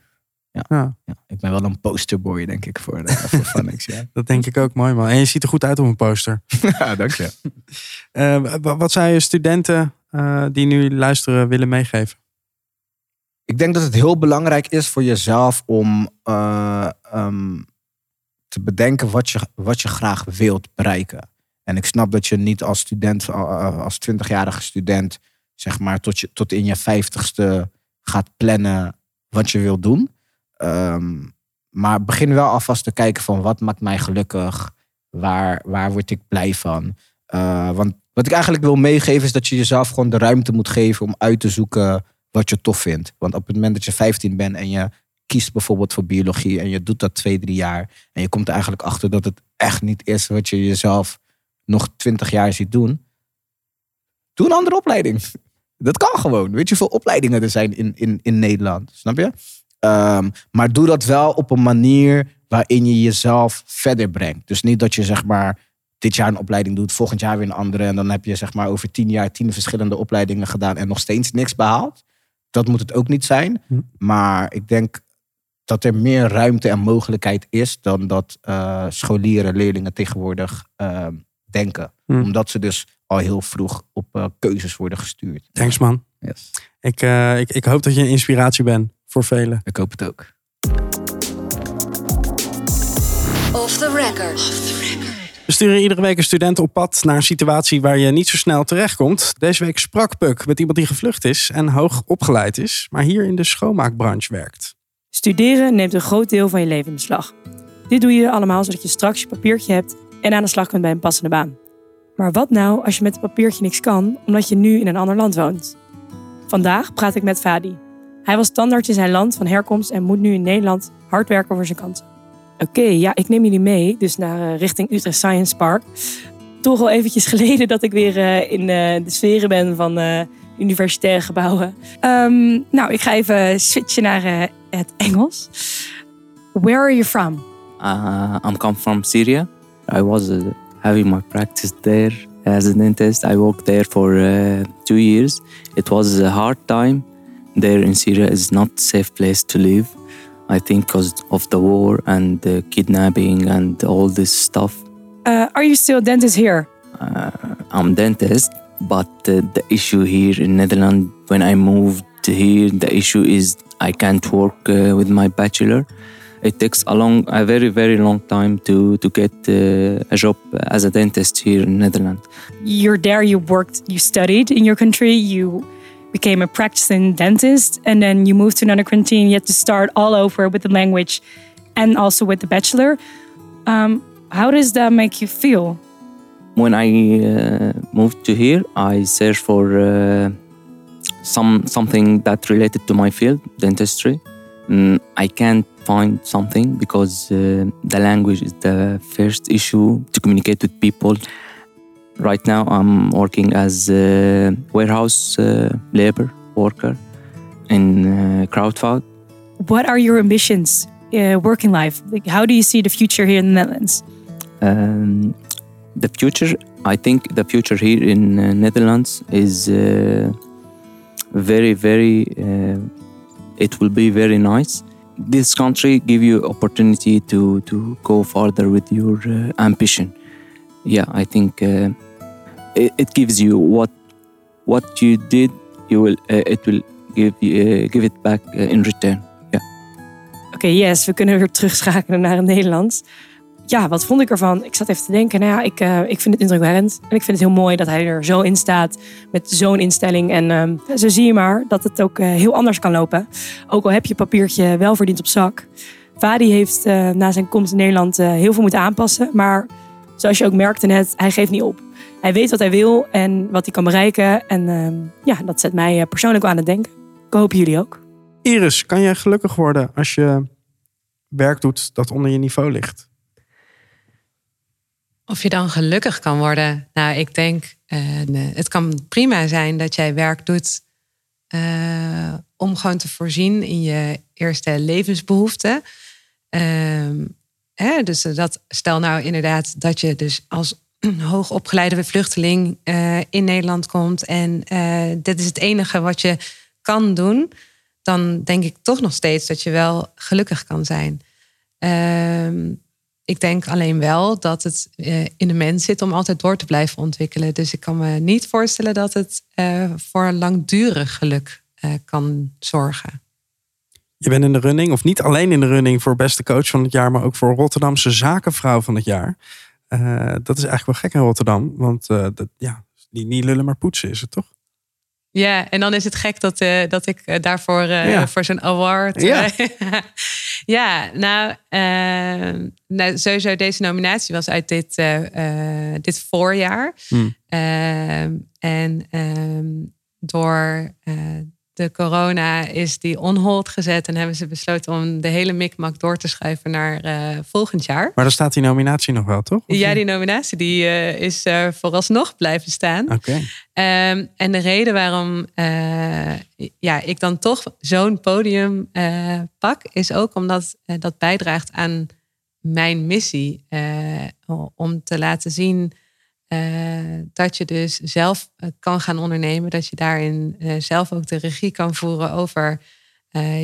Ja, Ja, ik ben wel een posterboy, denk ik, voor, uh, voor. Ja. dat denk ik ook mooi man. En je ziet er goed uit op een poster. ja, dank je. Eh, wa- wat zou je studenten eh, die nu luisteren willen meegeven? Ik denk dat het heel belangrijk is voor jezelf om eh, ehm, te bedenken wat je, wat je graag wilt bereiken. En ik snap dat je niet als student, als 20-jarige student, zeg maar, tot, je, tot in je vijftigste gaat plannen wat je wilt doen. Ehm, maar begin wel alvast te kijken van wat maakt mij gelukkig? Waar, waar word ik blij van? Eh, want wat ik eigenlijk wil meegeven is dat je jezelf gewoon de ruimte moet geven om uit te zoeken wat je tof vindt. Want op het moment dat je 15 bent en je kiest bijvoorbeeld voor biologie en je doet dat twee, drie jaar en je komt er eigenlijk achter dat het echt niet is wat je jezelf nog 20 jaar ziet doen, doe een andere opleiding. Dat kan gewoon. Weet je hoeveel opleidingen er zijn in, in, in Nederland? Snap je? Ehm, maar doe dat wel op een manier waarin je jezelf verder brengt. Dus niet dat je zeg maar dit jaar een opleiding doet, volgend jaar weer een andere. En dan heb je zeg maar over tien jaar tien verschillende opleidingen gedaan en nog steeds niks behaald. Dat moet het ook niet zijn. Hm. Maar ik denk dat er meer ruimte en mogelijkheid is dan dat eh, scholieren, leerlingen tegenwoordig eh, denken. Hm. Omdat ze dus al heel vroeg op eh, keuzes worden gestuurd. Thanks man. Yes. Ik, eh, ik, ik hoop dat je een inspiratie bent voor velen. Ik hoop het ook. Off the record. We sturen iedere week een student op pad naar een situatie waar je niet zo snel terechtkomt. Deze week sprak Puk met iemand die gevlucht is en hoog opgeleid is, maar hier in de schoonmaakbranche werkt. Studeren neemt een groot deel van je leven in beslag. Dit doe je allemaal zodat je straks je papiertje hebt en aan de slag kunt bij een passende baan. Maar wat nou als je met het papiertje niks kan, omdat je nu in een ander land woont? Vandaag praat ik met Fadi. Hij was tandarts in zijn land van herkomst en moet nu in Nederland hard werken voor zijn kansen. Oké, ja, ik neem jullie mee, dus naar eh, richting Utrecht Science Park. Toch al eventjes geleden dat ik weer eh, in eh, de sferen ben van universitaire gebouwen. Ehm, nou, ik ga even switchen naar het Engels. Where are you from? Uh, I'm come from Syria. I was having my practice there as a dentist. I worked there for two years. It was a hard time. There in Syria is not a safe place to live. I think because of the war and the kidnapping and all this stuff. Uh, are you still a dentist here? Uh, I'm dentist, but uh, the issue here in Netherlands when I moved here, the issue is I can't work uh, with my bachelor. It takes a long, a very very long time to to get uh, a job as a dentist here in Netherlands. You're there, you worked, you studied in your country, you became a practicing dentist, and then you moved to and you had to start all over with the language and also with the bachelor. Um, how does that make you feel? When I uh, moved to here, I searched for uh, some something that related to my field, dentistry. Mm, I can't find something because uh, the language is the first issue to communicate with people. Right now, I'm working as a warehouse uh, labor worker in uh, Crowdfound. What are your ambitions, uh, working life? Like, how do you see the future here in the Netherlands? Um, the future, I think the future here in uh, Netherlands is uh, very, very. Uh, it will be very nice. This country give you opportunity to to go further with your uh, ambition. Yeah, I think uh, it, gives you what what you did. You will. Uh, it will give uh, give it back uh, in return. Oké, yes, we kunnen weer terugschakelen naar het Nederlands. Ja, wat vond ik ervan? Ik zat even te denken, nou ja, ik, eh, ik vind het indrukwekkend. En ik vind het heel mooi dat hij er zo in staat met zo'n instelling. En ehm, zo zie je maar dat het ook eh, heel anders kan lopen. Ook al heb je papiertje wel verdiend op zak. Vadi heeft eh, na zijn komst in Nederland heel veel moeten aanpassen. Maar zoals je ook merkte net, hij geeft niet op. Hij weet wat hij wil en wat hij kan bereiken. En ehm, ja, dat zet mij eh, persoonlijk wel aan het denken. Ik hoop jullie ook. Iris, kan jij gelukkig worden als je werk doet dat onder je niveau ligt? Of je dan gelukkig kan worden. Nou, ik denk, eh, nee, het kan prima zijn dat jij werk doet eh, om gewoon te voorzien in je eerste levensbehoeften. Ehm, dus dat, stel nou inderdaad dat je dus als hoogopgeleide vluchteling eh, in Nederland komt en eh, dit is het enige wat je kan doen, dan denk ik toch nog steeds dat je wel gelukkig kan zijn. Ehm, ik denk alleen wel dat het eh, in de mens zit om altijd door te blijven ontwikkelen. Dus ik kan me niet voorstellen dat het eh, voor langdurig geluk eh, kan zorgen. Je bent in de running, of niet alleen in de running voor beste coach van het jaar, maar ook voor Rotterdamse zakenvrouw van het jaar. Eh, dat is eigenlijk wel gek in Rotterdam, want eh, dat, ja, niet, niet lullen maar poetsen is het toch? Ja, en dan is het gek dat, eh, dat ik daarvoor Ja. voor zo'n award. Ja. ja, nou, eh, nou, sowieso deze nominatie was uit dit, dit voorjaar. Hmm. Ehm, en ehm, door de corona is die on hold gezet en hebben ze besloten om de hele mikmak door te schuiven naar eh, volgend jaar. Maar dan staat die nominatie nog wel, toch? Of Ja, die nominatie die, eh, is eh, vooralsnog blijven staan. Oké. Ehm, en de reden waarom ja, ik dan toch zo'n podium pak, is ook omdat dat bijdraagt aan mijn missie. om te laten zien eh, dat je dus zelf eh, kan gaan ondernemen. Dat je daarin eh, zelf ook de regie kan voeren over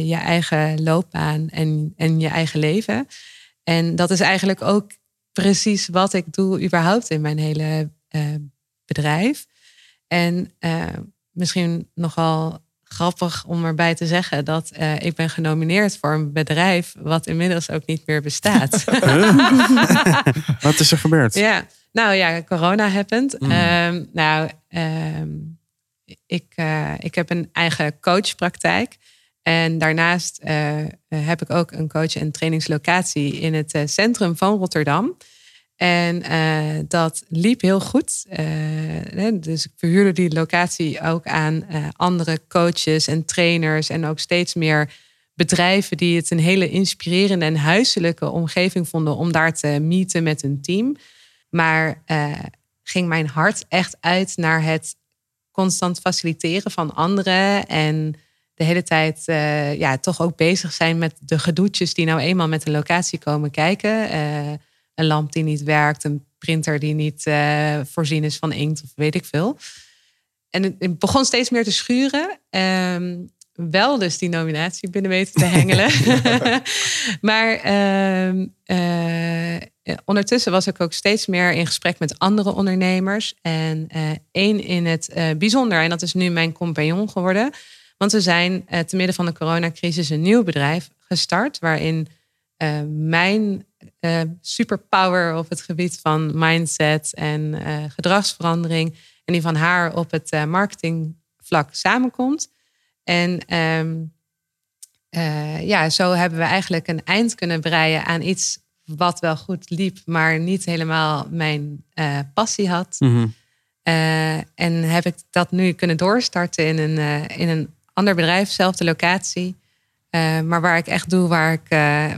je eigen loopbaan en, en je eigen leven. En dat is eigenlijk ook precies wat ik doe überhaupt in mijn hele bedrijf. En misschien nogal grappig om erbij te zeggen dat ik ben genomineerd voor een bedrijf wat inmiddels ook niet meer bestaat. Wat is er gebeurd? ja, nou ja, corona happened. Mm. Ehm, nou, ehm, ik, eh, ik heb een eigen coachpraktijk. En daarnaast eh, heb ik ook een coach- en trainingslocatie in het eh, centrum van Rotterdam. En dat liep heel goed. Dus ik verhuurde die locatie ook aan andere coaches en trainers. En ook steeds meer bedrijven die het een hele inspirerende en huiselijke omgeving vonden om daar te meeten met hun team. Maar eh, ging mijn hart echt uit naar het constant faciliteren van anderen. En de hele tijd eh, ja, toch ook bezig zijn met de gedoetjes die nou eenmaal met een locatie komen kijken. Eh, een lamp die niet werkt, een printer die niet voorzien is van inkt of weet ik veel. En het begon steeds meer te schuren. Ehm, wel dus die nominatie binnen weten te hengelen. maar ehm, eh, ondertussen was ik ook steeds meer in gesprek met andere ondernemers. En eh, één in het eh, bijzonder, en dat is nu mijn compagnon geworden. Want we zijn te midden van de coronacrisis een nieuw bedrijf gestart. Waarin mijn superpower op het gebied van mindset en gedragsverandering. En die van haar op het marketingvlak samenkomt. En ehm, eh, ja, zo hebben we eigenlijk een eind kunnen breien aan iets wat wel goed liep, maar niet helemaal mijn eh, passie had. Mhm. Eh, en heb ik dat nu kunnen doorstarten in een, in een ander bedrijf, zelfde locatie. Maar waar ik echt doe, waar ik,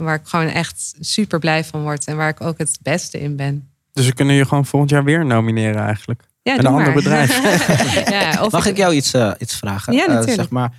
waar ik gewoon echt super blij van word en waar ik ook het beste in ben. Dus we kunnen je gewoon volgend jaar weer nomineren eigenlijk. Ja, Een ander maar. bedrijf. ja, Mag ik jou iets, eh, iets vragen? Ja, Eh, zeg maar,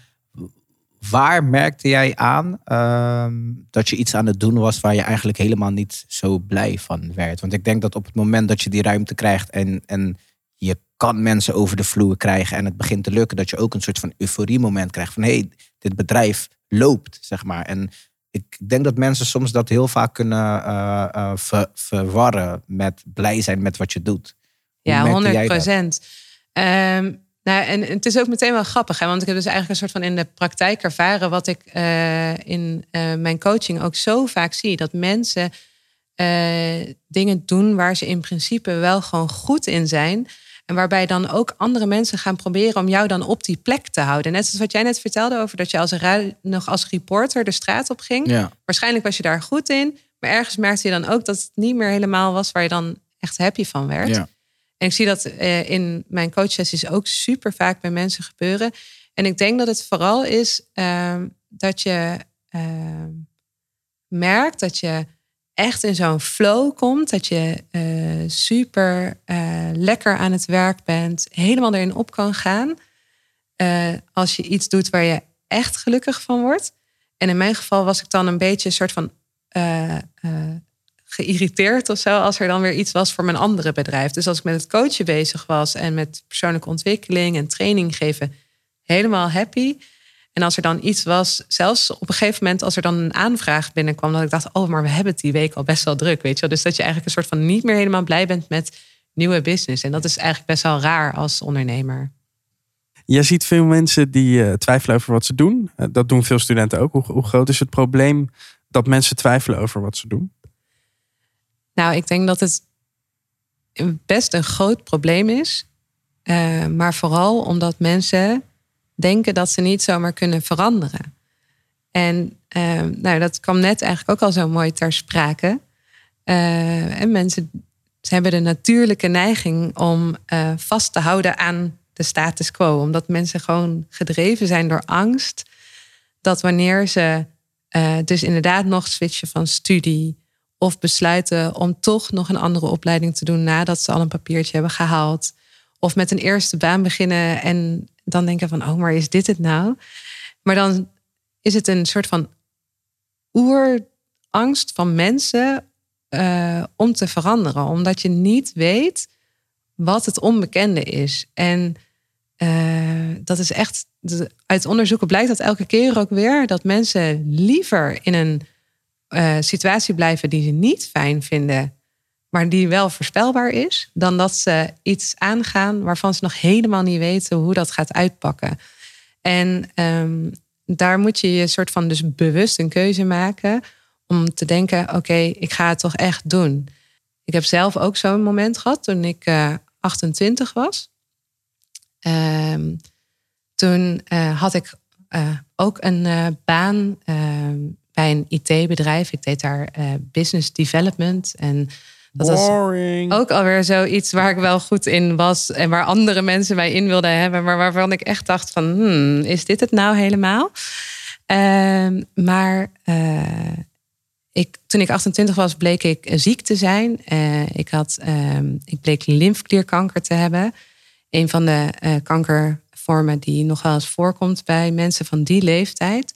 waar merkte jij aan ehm, dat je iets aan het doen was waar je eigenlijk helemaal niet zo blij van werd? Want ik denk dat op het moment dat je die ruimte krijgt en, en je kan mensen over de vloer krijgen en het begint te lukken, dat je ook een soort van euforie moment krijgt van hé, hey, dit bedrijf loopt, zeg maar. En ik denk dat mensen soms dat heel vaak kunnen eh, ver- verwarren met blij zijn met wat je doet. Ja, merkte 100 jij dat? procent. Ehm, nou, en het is ook meteen wel grappig, hè? want ik heb dus eigenlijk een soort van in de praktijk ervaren wat ik eh, in eh, mijn coaching ook zo vaak zie: dat mensen eh, dingen doen waar ze in principe wel gewoon goed in zijn. En waarbij dan ook andere mensen gaan proberen om jou dan op die plek te houden. Net zoals wat jij net vertelde over dat je als ra- nog als reporter de straat op ging. Ja. Waarschijnlijk was je daar goed in. Maar ergens merkte je dan ook dat het niet meer helemaal was waar je dan echt happy van werd. Ja. En ik zie dat eh, in mijn coachsessies ook super vaak bij mensen gebeuren. En ik denk dat het vooral is ehm, dat je ehm, merkt dat je echt in zo'n flow komt. Dat je eh, super eh, lekker aan het werk bent. Helemaal erin op kan gaan. Als je iets doet waar je echt gelukkig van wordt. En in mijn geval was ik dan een beetje een soort van geïrriteerd of zo. Als er dan weer iets was voor mijn andere bedrijf. Dus als ik met het coachen bezig was en met persoonlijke ontwikkeling en training geven, helemaal happy. En als er dan iets was, zelfs op een gegeven moment, als er dan een aanvraag binnenkwam, dat ik dacht, oh, maar we hebben het die week al best wel druk, weet je wel. Dus dat je eigenlijk een soort van niet meer helemaal blij bent met nieuwe business. En dat is eigenlijk best wel raar als ondernemer. Je ziet veel mensen die eh, twijfelen over wat ze doen. Eh, dat doen veel studenten ook. Hoe, hoe groot is het probleem dat mensen twijfelen over wat ze doen? Nou, ik denk dat het best een groot probleem is. Eh, maar vooral omdat mensen denken dat ze niet zomaar kunnen veranderen. En eh, nou, dat kwam net eigenlijk ook al zo mooi ter sprake. Eh, en mensen ze hebben de natuurlijke neiging om vast te houden aan de status quo. Omdat mensen gewoon gedreven zijn door angst. Dat wanneer ze dus inderdaad nog switchen van studie. Of besluiten om toch nog een andere opleiding te doen nadat ze al een papiertje hebben gehaald. Of met een eerste baan beginnen en dan denken van, oh, maar is dit het nou? Maar dan is het een soort van oerangst van mensen eh, om te veranderen. Omdat je niet weet wat het onbekende is. En eh, dat is echt, uit onderzoeken blijkt dat elke keer ook weer dat mensen liever in een eh, situatie blijven die ze niet fijn vinden, maar die wel voorspelbaar is, dan dat ze iets aangaan waarvan ze nog helemaal niet weten hoe dat gaat uitpakken. En ehm, daar moet je je soort van dus bewust een keuze maken om te denken: oké, ik ga het toch echt doen. Ik heb zelf ook zo'n moment gehad toen ik 28 was. Ehm, toen uh, had ik ook een baan ehm, bij een IT-bedrijf. Ik deed daar business development. En dat Boring. was ook alweer zoiets waar ik wel goed in was. En waar andere mensen mij in wilden hebben. Maar waarvan ik echt dacht van, hmm, is dit het nou helemaal? Um, maar ik, toen ik 28 was, bleek ik ziek te zijn. ik, had, ik bleek lymfklierkanker te hebben een van de kankervormen die nog wel eens voorkomt bij mensen van die leeftijd.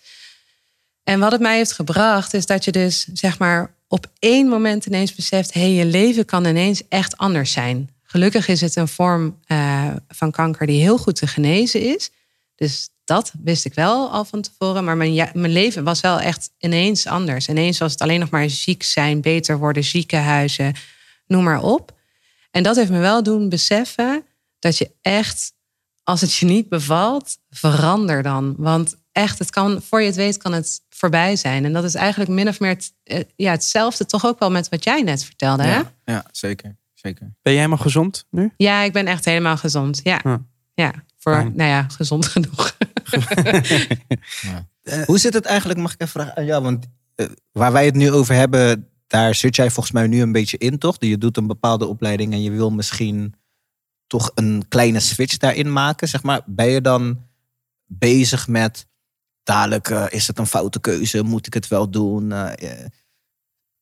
En wat het mij heeft gebracht, is dat je dus zeg maar op één moment ineens beseft: hé, hey, je leven kan ineens echt anders zijn. Gelukkig is het een vorm uh, van kanker die heel goed te genezen is. Dus dat wist ik wel al van tevoren. Maar mijn, mijn leven was wel echt ineens anders. Ineens was het alleen nog maar ziek zijn, beter worden, ziekenhuizen, noem maar op. En dat heeft me wel doen beseffen dat je echt, als het je niet bevalt, verander dan. Want echt, het kan, voor je het weet, kan het voorbij zijn. En dat is eigenlijk min of meer het, eh, ja, hetzelfde, toch ook wel met wat jij net vertelde. Hè? Ja, ja zeker, zeker. Ben jij helemaal gezond nu? Ja, ik ben echt helemaal gezond. Ja, ja. ja voor, nou ja, gezond genoeg. ja. Hoe zit het eigenlijk, mag ik even vragen? Ja, want uh, waar wij het nu over hebben, daar zit jij volgens mij nu een beetje in, toch? Je doet een bepaalde opleiding en je wil misschien toch een kleine switch daarin maken? Zeg maar, ben je dan bezig met dadelijk uh, is het een foute keuze? Moet ik het wel doen? Uh,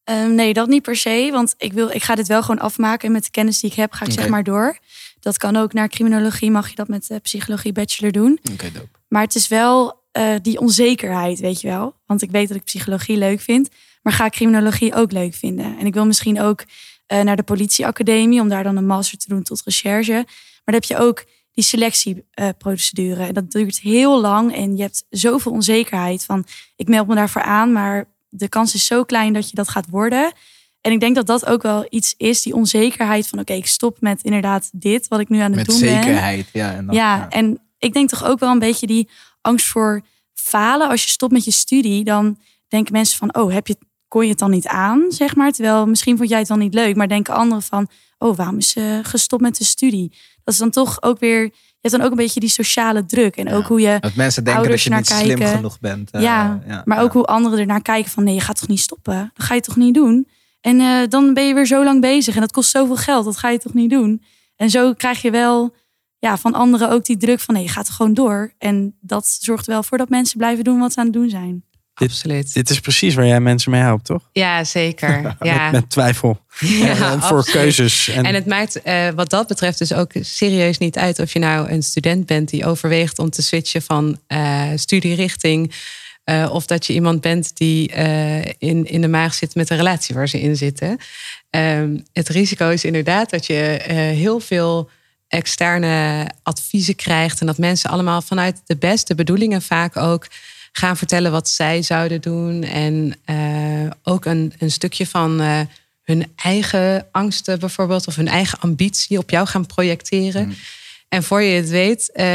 um, nee, dat niet per se. Want ik, wil, ik ga dit wel gewoon afmaken. En met de kennis die ik heb, ga ik okay. zeg maar door. Dat kan ook naar criminologie, mag je dat met de psychologie bachelor doen. Okay, maar het is wel uh, die onzekerheid, weet je wel. Want ik weet dat ik psychologie leuk vind. Maar ga ik criminologie ook leuk vinden? En ik wil misschien ook naar de politieacademie om daar dan een master te doen tot recherche. Maar dan heb je ook die selectieprocedure. En dat duurt heel lang en je hebt zoveel onzekerheid van ik meld me daarvoor aan, maar de kans is zo klein dat je dat gaat worden. En ik denk dat dat ook wel iets is, die onzekerheid van oké, okay, ik stop met inderdaad dit wat ik nu aan het met doen zekerheid, ben. Ja, en dan, ja, ja, en ik denk toch ook wel een beetje die angst voor falen. Als je stopt met je studie, dan denken mensen van oh, heb je kon je het dan niet aan, zeg maar. Terwijl misschien vond jij het dan niet leuk, maar denken anderen van, oh, waarom is ze gestopt met de studie? Dat is dan toch ook weer, je hebt dan ook een beetje die sociale druk en ja, ook hoe je dat mensen denken dat je niet kijken. slim genoeg bent. Uh, ja, ja, maar ook hoe anderen ernaar kijken van, nee, je gaat toch niet stoppen? Dat ga je toch niet doen? En uh, dan ben je weer zo lang bezig en dat kost zoveel geld, dat ga je toch niet doen? En zo krijg je wel ja, van anderen ook die druk van, nee, je gaat er gewoon door. En dat zorgt er wel voor dat mensen blijven doen wat ze aan het doen zijn. Dit, Absoluut. Dit is precies waar jij mensen mee helpt, toch? Ja, zeker. Ja. met, met twijfel. Ja, en voor keuzes. En, en het maakt uh, wat dat betreft dus ook serieus niet uit of je nou een student bent die overweegt om te switchen van uh, studierichting. Uh, of dat je iemand bent die in, in de maag zit met de relatie waar ze in zitten. Ehm, het risico is inderdaad dat je heel veel externe adviezen krijgt. En dat mensen allemaal vanuit de beste bedoelingen vaak ook gaan vertellen wat zij zouden doen. En uh, ook een, een stukje van uh, hun eigen angsten bijvoorbeeld, of hun eigen ambitie op jou gaan projecteren. Mm. En voor je het weet, uh,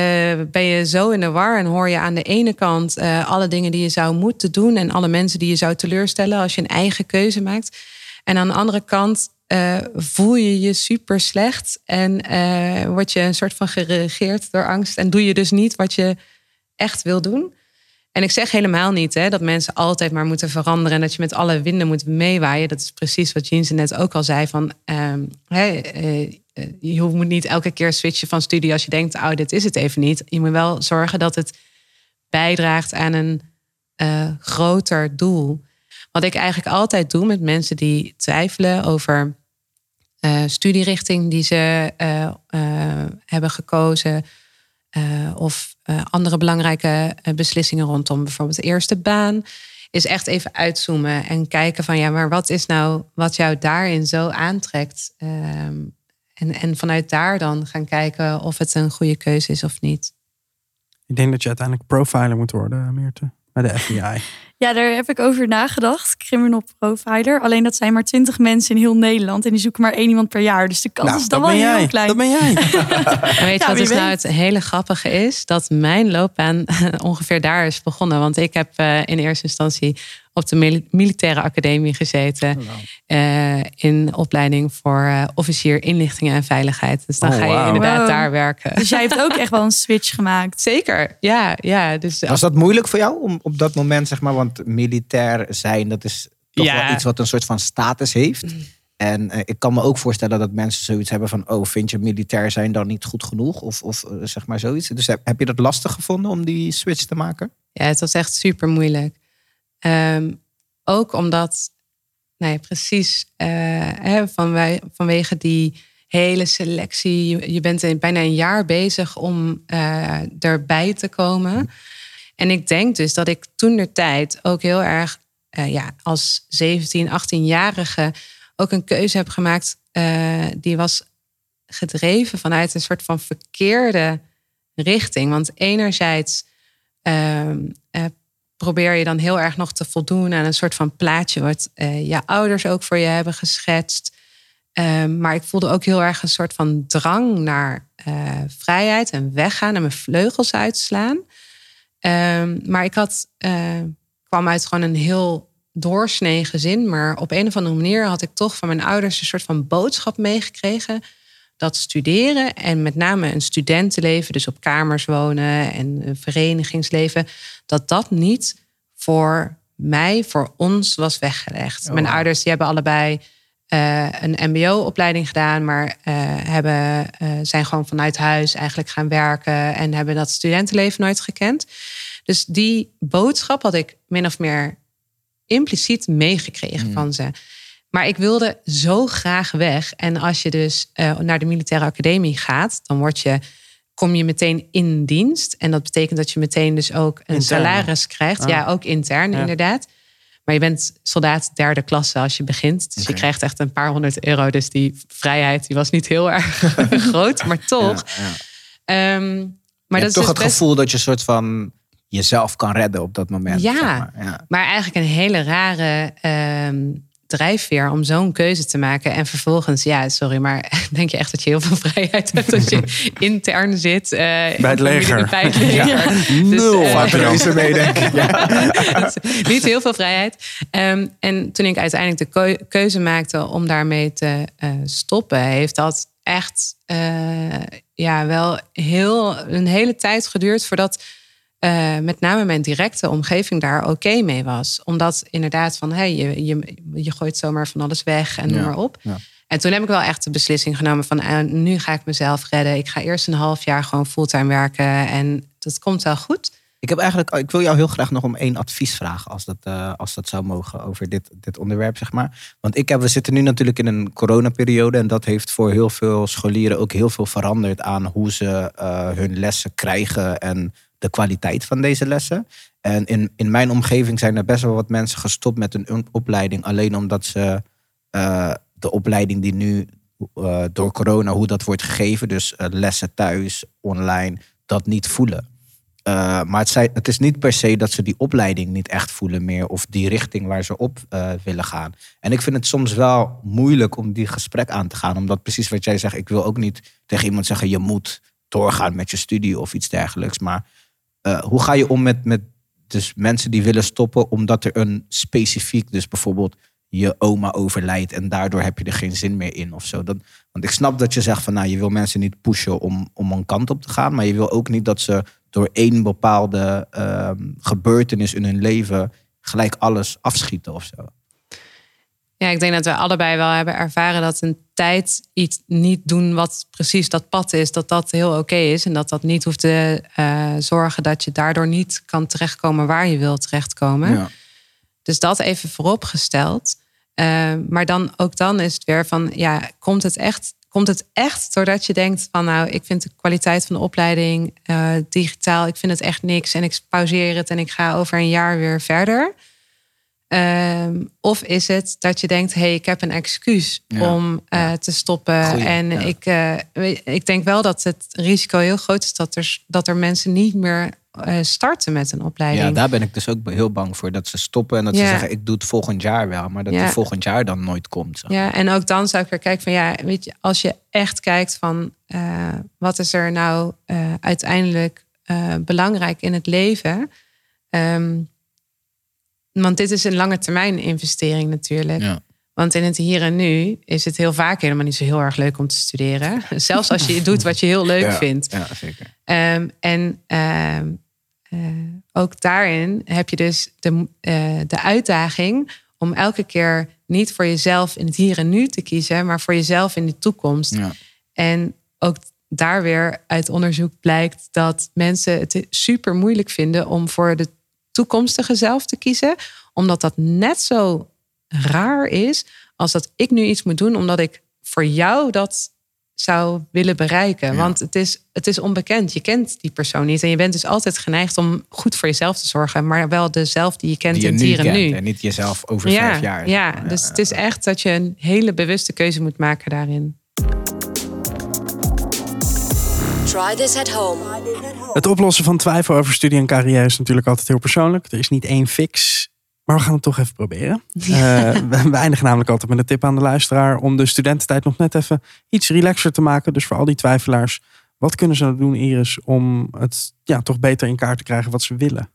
ben je zo in de war en hoor je aan de ene kant alle dingen die je zou moeten doen en alle mensen die je zou teleurstellen als je een eigen keuze maakt. En aan de andere kant voel je je super slecht en word je een soort van geregeerd door angst en doe je dus niet wat je echt wil doen. En ik zeg helemaal niet hè, dat mensen altijd maar moeten veranderen en dat je met alle winden moet meewaaien. Dat is precies wat Jeanse net ook al zei. Van, hey, uh, eh, je moet niet elke keer switchen van studie als je denkt, oh, dit is het even niet. Je moet wel zorgen dat het bijdraagt aan een eh, groter doel. Wat ik eigenlijk altijd doe met mensen die twijfelen over eh, studierichting die ze eh, eh, hebben gekozen. Eh, of eh, andere belangrijke eh, beslissingen rondom bijvoorbeeld de eerste baan. Is echt even uitzoomen en kijken van ja, maar wat is nou wat jou daarin zo aantrekt? Ehm, en, en vanuit daar dan gaan kijken of het een goede keuze is of niet. Ik denk dat je uiteindelijk profiler moet worden, Meerte. Bij de FBI. Ja, daar heb ik over nagedacht. Criminal profiler. Alleen dat zijn maar twintig mensen in heel Nederland. En die zoeken maar één iemand per jaar. Dus de kans Nou, is dan wel heel klein. Dat ben jij. En weet je Ja, wat dus nou het hele grappige is? Dat mijn loopbaan ongeveer daar is begonnen. Want ik heb eh, in eerste instantie op de mil- militaire academie gezeten. Oh, eh, in opleiding voor eh, officier inlichtingen en veiligheid. Dus dan Oh, ga je inderdaad Wow. daar werken. Dus jij hebt ook echt wel een switch gemaakt. Zeker, ja. ja dus Was dat moeilijk voor jou om op dat moment, zeg maar, want militair zijn, dat is toch Ja. wel iets wat een soort van status heeft. En eh, ik kan me ook voorstellen dat mensen zoiets hebben van, oh, vind je militair zijn dan niet goed genoeg? Of, of eh, zeg maar zoiets. Dus heb, heb je dat lastig gevonden om die switch te maken? Ja, het was echt super moeilijk. Ehm, ook omdat, nou ja, precies eh, hè, van wij, vanwege die hele selectie. Je, bent in bijna een jaar bezig om eh, erbij te komen. En ik denk dus dat ik toen de tijd ook heel erg, eh, ja, als 17, 18-jarige ook een keuze heb gemaakt. die was gedreven vanuit een soort van verkeerde richting. Want enerzijds ehm, eh, probeer je dan heel erg nog te voldoen aan een soort van plaatje wat eh, je ouders ook voor je hebben geschetst. Ehm, maar ik voelde ook heel erg een soort van drang naar eh, vrijheid en weggaan en mijn vleugels uitslaan. Ehm, maar ik had, eh, kwam uit gewoon een heel doorsnee gezin. Maar op een of andere manier had ik toch van mijn ouders een soort van boodschap meegekregen. Dat studeren en met name een studentenleven, dus op kamers wonen en een verenigingsleven, dat dat niet voor mij, voor ons was weggelegd. Mijn ouders die hebben allebei eh, een MBO-opleiding gedaan, maar eh, hebben, eh, zijn gewoon vanuit huis eigenlijk gaan werken en hebben dat studentenleven nooit gekend. Dus die boodschap had ik min of meer impliciet meegekregen van ze. Maar ik wilde zo graag weg. En als je dus eh, naar de militaire academie gaat, dan word je, kom je meteen in dienst. En dat betekent dat je meteen dus ook een Intern. salaris krijgt. Ah. Ja, ook intern Ja. inderdaad. Maar je bent soldaat derde klasse als je begint. Dus je krijgt echt een paar honderd euro. Dus die vrijheid die was niet heel erg groot, maar toch. Ja, ja. Ehm, maar je dat is toch dus het best gevoel dat je soort van jezelf kan redden op dat moment. Ja. zeg maar. ja. Maar eigenlijk een hele rare ehm, drijfveer om zo'n keuze te maken. En vervolgens, ja, sorry, maar denk je echt dat je heel veel vrijheid hebt als je intern zit? eh, Bij het leger. Bij het leger. Nul. Ja. niet heel veel vrijheid. Ehm, en toen ik uiteindelijk de keu- keuze maakte om daarmee te eh, stoppen, heeft dat echt eh, ja, wel heel, een hele tijd geduurd voordat eh, met name mijn directe omgeving daar oké mee was. Omdat inderdaad van hey, je, je, je gooit zomaar van alles weg en noem Ja, maar op. ja. En toen heb ik wel echt de beslissing genomen van eh, nu ga ik mezelf redden. Ik ga eerst een half jaar gewoon fulltime werken en dat komt wel goed. Ik, heb eigenlijk, ik wil jou heel graag nog om één advies vragen, als dat, eh, als dat zou mogen, over dit, dit onderwerp, zeg maar. Want ik heb, we zitten nu natuurlijk in een coronaperiode en dat heeft voor heel veel scholieren ook heel veel veranderd aan hoe ze hun lessen krijgen en de kwaliteit van deze lessen. En in, in mijn omgeving zijn er best wel wat mensen gestopt met een opleiding, alleen omdat ze eh, de opleiding die nu eh, door corona, hoe dat wordt gegeven, dus eh, lessen thuis, online, dat niet voelen. Maar het, het, is niet per se dat ze die opleiding niet echt voelen meer. Of die richting waar ze op willen gaan. En ik vind het soms wel moeilijk om die gesprek aan te gaan. Omdat precies wat jij zegt, ik wil ook niet tegen iemand zeggen... je moet doorgaan met je studie of iets dergelijks. Maar uh, hoe ga je om met, met dus mensen die willen stoppen... omdat er een specifiek, dus bijvoorbeeld je oma overlijdt... en daardoor heb je er geen zin meer in of zo. Dat, want ik snap dat je zegt van... nou, je wil mensen niet pushen om, om een kant op te gaan... maar je wil ook niet dat ze door één bepaalde uh, gebeurtenis in hun leven gelijk alles afschieten of zo. Ja, ik denk dat we allebei wel hebben ervaren dat een tijd iets niet doen wat precies dat pad is, dat dat heel oké is. En dat dat niet hoeft te eh, zorgen dat je daardoor niet kan terechtkomen waar je wilt terechtkomen. Ja. Dus dat even vooropgesteld. Uh, maar dan ook dan is het weer van, ja, komt het echt, komt het echt doordat je denkt van, nou, ik vind de kwaliteit van de opleiding uh, digitaal, ik vind het echt niks en ik pauzeer het en ik ga over een jaar weer verder. Um, of is het dat je denkt, hé, hey, ik heb een excuus Ja, om uh, ja. te stoppen. Goeie, en ja. ik, uh, ik denk wel dat het risico heel groot is dat er, dat er mensen niet meer uh, starten met een opleiding. Ja, daar ben ik dus ook heel bang voor. Dat ze stoppen en dat ze zeggen, ik doe het volgend jaar wel. Maar dat het volgend jaar dan nooit komt. Ja, en ook dan zou ik weer kijken van ja, weet je, als je echt kijkt van eh, wat is er nou eh, uiteindelijk eh, belangrijk in het leven. Ehm, want dit is een lange termijn investering natuurlijk. Ja. Want in het hier en nu is het heel vaak helemaal niet zo heel erg leuk om te studeren. Zelfs als je doet wat je heel leuk Ja, vindt. Ja, zeker. Ehm, en ehm, eh, ook daarin heb je dus de, eh, de uitdaging om elke keer niet voor jezelf in het hier en nu te kiezen, maar voor jezelf in de toekomst. Ja. En ook daar weer uit onderzoek blijkt dat mensen het super moeilijk vinden om voor de toekomstige zelf te kiezen, omdat dat net zo raar is als dat ik nu iets moet doen omdat ik voor jou dat zou willen bereiken. Ja. Want het is, het is onbekend. Je kent die persoon niet. En je bent dus altijd geneigd om goed voor jezelf te zorgen. Maar wel dezelfde die je kent Die je nu en kent nu. en niet jezelf over ja, vijf jaar. Ja, dus het is echt dat je een hele bewuste keuze moet maken daarin. Try this at home. Het oplossen van twijfel over studie en carrière is natuurlijk altijd heel persoonlijk. Er is niet één fix. Maar we gaan het toch even proberen. Eh, we, we eindigen namelijk altijd met een tip aan de luisteraar. Om de studententijd nog net even iets relaxer te maken. Dus voor al die twijfelaars. Wat kunnen ze nou doen, Iris, om het ja, toch beter in kaart te krijgen wat ze willen?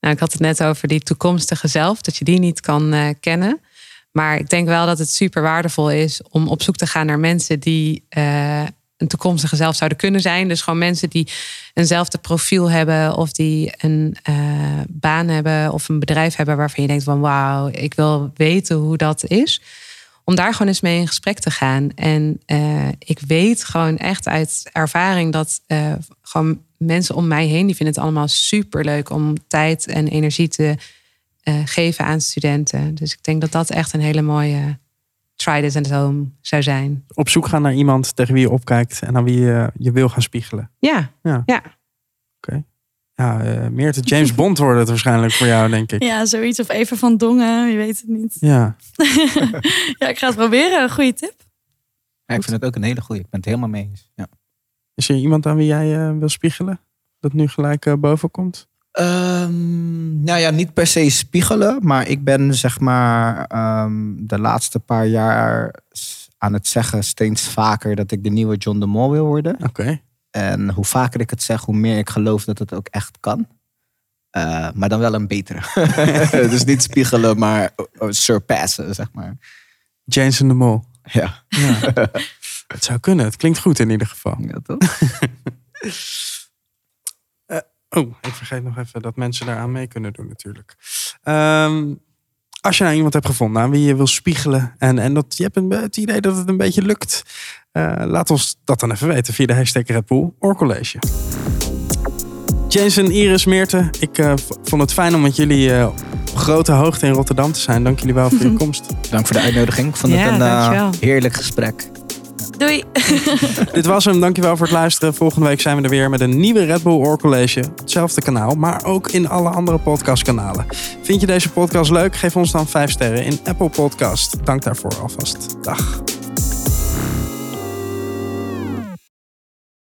Nou, ik had het net over die toekomstige zelf, dat je die niet kan eh, kennen. Maar ik denk wel dat het super waardevol is om op zoek te gaan naar mensen die eh, een toekomstige zelf zouden kunnen zijn. Dus gewoon mensen die eenzelfde profiel hebben of die een eh, baan hebben of een bedrijf hebben waarvan je denkt van wauw, ik wil weten hoe dat is. Om daar gewoon eens mee in gesprek te gaan. En eh, ik weet gewoon echt uit ervaring dat eh, gewoon mensen om mij heen, die vinden het allemaal super leuk om tijd en energie te geven aan studenten. Dus ik denk dat dat echt een hele mooie try this at home zou zijn. Op zoek gaan naar iemand tegen wie je opkijkt en aan wie je je wil gaan spiegelen. Ja, Ja. ja. Ja, eh Meerte James Bond wordt het waarschijnlijk voor jou, denk ik. Ja, zoiets. Of even van Dongen, je weet het niet. Ja. ja, ik ga het proberen. Goeie tip. Ja, ik vind het ook een hele goeie. Ik ben het helemaal mee eens. Ja. Is er iemand aan wie jij eh, wil spiegelen? Dat nu gelijk eh, boven komt? Ehm, nou ja, niet per se spiegelen, maar ik ben zeg maar ehm, de laatste paar jaar aan het zeggen steeds vaker dat ik de nieuwe John de Mol wil worden. Oké. En hoe vaker ik het zeg, hoe meer ik geloof dat het ook echt kan. Eh, maar dan wel een betere. dus niet spiegelen, maar uh, surpassen, zeg maar. Jason de Mol. Ja, Het zou kunnen. Het klinkt goed in ieder geval. ja toch? Oh, ik vergeet nog even dat mensen daaraan mee kunnen doen natuurlijk. Ehm, als je nou iemand hebt gevonden aan wie je wil spiegelen... en, en dat, je hebt een, het idee dat het een beetje lukt... eh, laat ons dat dan even weten via de hashtag Red Bull Oorcollege. Jason, Iris, Meerte, ik eh, vond het fijn om met jullie eh, op grote hoogte in Rotterdam te zijn. Dank jullie wel voor je komst. Dank voor de uitnodiging. Ik vond het een eh, heerlijk gesprek. Doei. Dit was hem. Dankjewel voor het luisteren. Volgende week zijn we er weer met een nieuwe Red Bull Oor College. Hetzelfde kanaal, maar ook in alle andere podcastkanalen. Vind je deze podcast leuk? Geef ons dan 5 sterren in Apple Podcast. Dank daarvoor alvast. Dag.